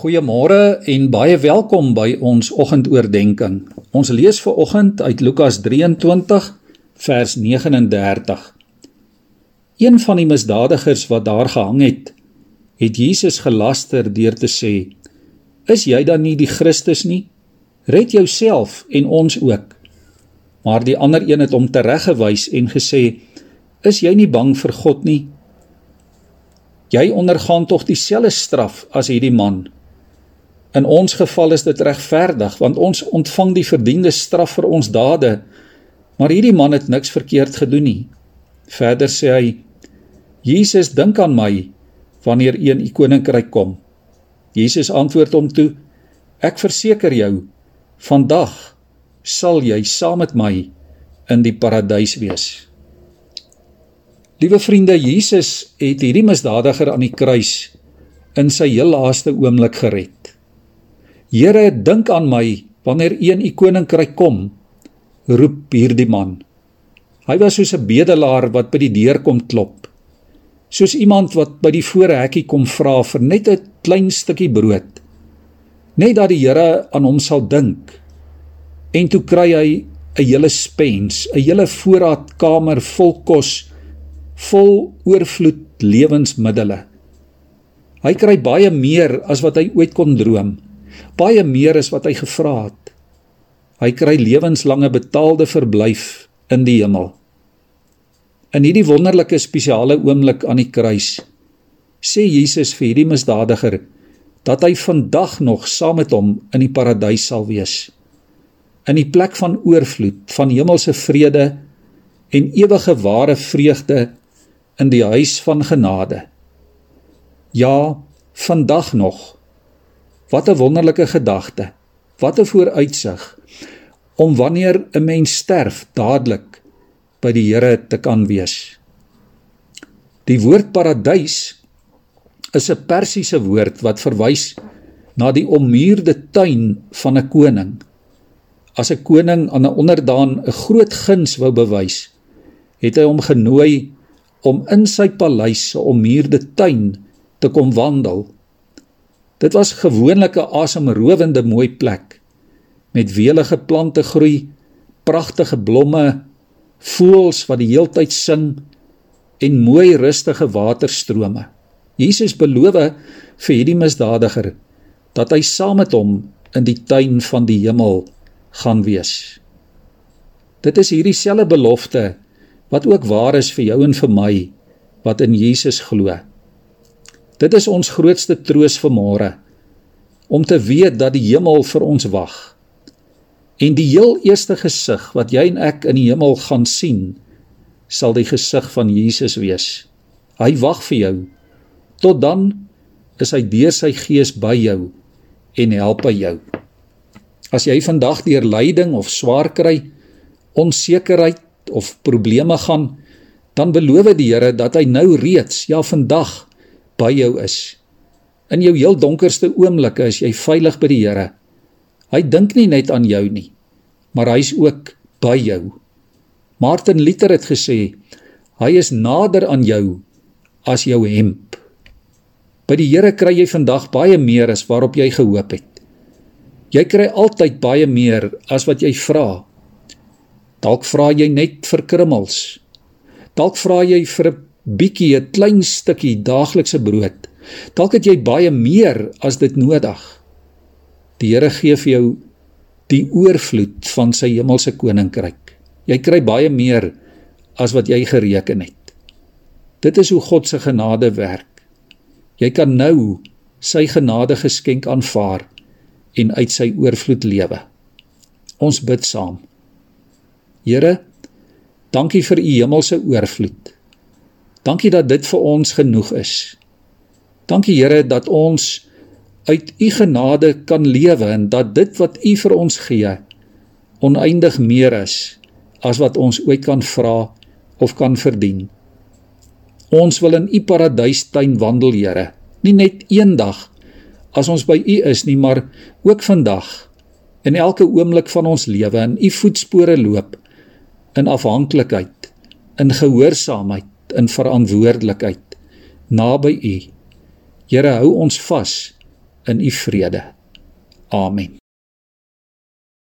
Goeiemôre en baie welkom by ons oggendoordenkings. Ons lees vir oggend uit Lukas 23 vers 39. Een van die misdadigers wat daar gehang het, het Jesus gelaster deur te sê: "Is jy dan nie die Christus nie? Red jouself en ons ook." Maar die ander een het hom tereggewys en gesê: "Is jy nie bang vir God nie? Jy ondergaan tog dieselfde straf as hierdie man." In ons geval is dit regverdig want ons ontvang die verdiende straf vir ons dade. Maar hierdie man het niks verkeerd gedoen nie. Verder sê hy: Jesus dink aan my wanneer u in u koninkryk kom. Jesus antwoord hom toe: Ek verseker jou, vandag sal jy saam met my in die paradys wees. Liewe vriende, Jesus het hierdie misdadiger aan die kruis in sy heel laaste oomblik gered. Here, dink aan my wanneer U in U koninkryk kom, roep hierdie man. Hy was soos 'n bedelaar wat by die deur kom klop. Soos iemand wat by die voorhekkie kom vra vir net 'n klein stukkie brood. Net dat die Here aan hom sal dink. En toe kry hy 'n hele spens, 'n hele voorraadkamer vol kos, vol oorvloed lewensmiddels. Hy kry baie meer as wat hy ooit kon droom baie meer as wat hy gevra het. Hy kry lewenslange betaalde verblyf in die hemel. In hierdie wonderlike spesiale oomblik aan die kruis sê Jesus vir hierdie misdadiger dat hy vandag nog saam met hom in die paradys sal wees. In die plek van oorvloed, van hemelse vrede en ewige ware vreugde in die huis van genade. Ja, vandag nog Wat 'n wonderlike gedagte. Wat 'n vooruitsig om wanneer 'n mens sterf dadelik by die Here te kan wees. Die woord paradys is 'n persiese woord wat verwys na die ommuurde tuin van 'n koning. As 'n koning aan 'n onderdaan 'n groot guns wou bewys, het hy hom genooi om in sy paleis se ommuurde tuin te kom wandel Dit was gewoonlik 'n asemrowende mooi plek met welige plante groei, pragtige blomme, voëls wat die heeltyd sing en mooi rustige waterstrome. Jesus beloof vir hierdie misdadiger dat hy saam met hom in die tuin van die hemel gaan wees. Dit is hierdie selfde belofte wat ook waar is vir jou en vir my wat in Jesus glo. Dit is ons grootste troos vir môre om te weet dat die hemel vir ons wag. En die heel eerste gesig wat jy en ek in die hemel gaan sien, sal die gesig van Jesus wees. Hy wag vir jou. Tot dan is hy deur sy gees by jou en help hy jou. As jy vandag deur lyding of swaar kry, onsekerheid of probleme gaan, dan beloof die Here dat hy nou reeds, ja vandag by jou is. In jou heel donkerste oomblikke is jy veilig by die Here. Hy dink nie net aan jou nie, maar hy's ook by jou. Martin Luther het gesê, hy is nader aan jou as jou hemp. By die Here kry jy vandag baie meer as waarop jy gehoop het. Jy kry altyd baie meer as wat jy vra. Dalk vra jy net vir krummels. Dalk vra jy vir 'n bietjie 'n klein stukkie daaglikse brood. Dalk het jy baie meer as dit nodig. Die Here gee vir jou die oorvloed van sy hemelse koninkryk. Jy kry baie meer as wat jy gereken het. Dit is hoe God se genade werk. Jy kan nou sy genade geskenk aanvaar en uit sy oorvloed lewe. Ons bid saam. Here, dankie vir u hemelse oorvloed. Dankie dat dit vir ons genoeg is. Dankie Here dat ons uit u genade kan lewe en dat dit wat u vir ons gee oneindig meer is as wat ons ooit kan vra of kan verdien. Ons wil in u paradystuin wandel, Here, nie net eendag as ons by u is nie, maar ook vandag in elke oomblik van ons lewe in u voetspore loop in afhanklikheid, in gehoorsaamheid in verantwoordelikheid naby U. Here hou ons vas in u vrede. Amen.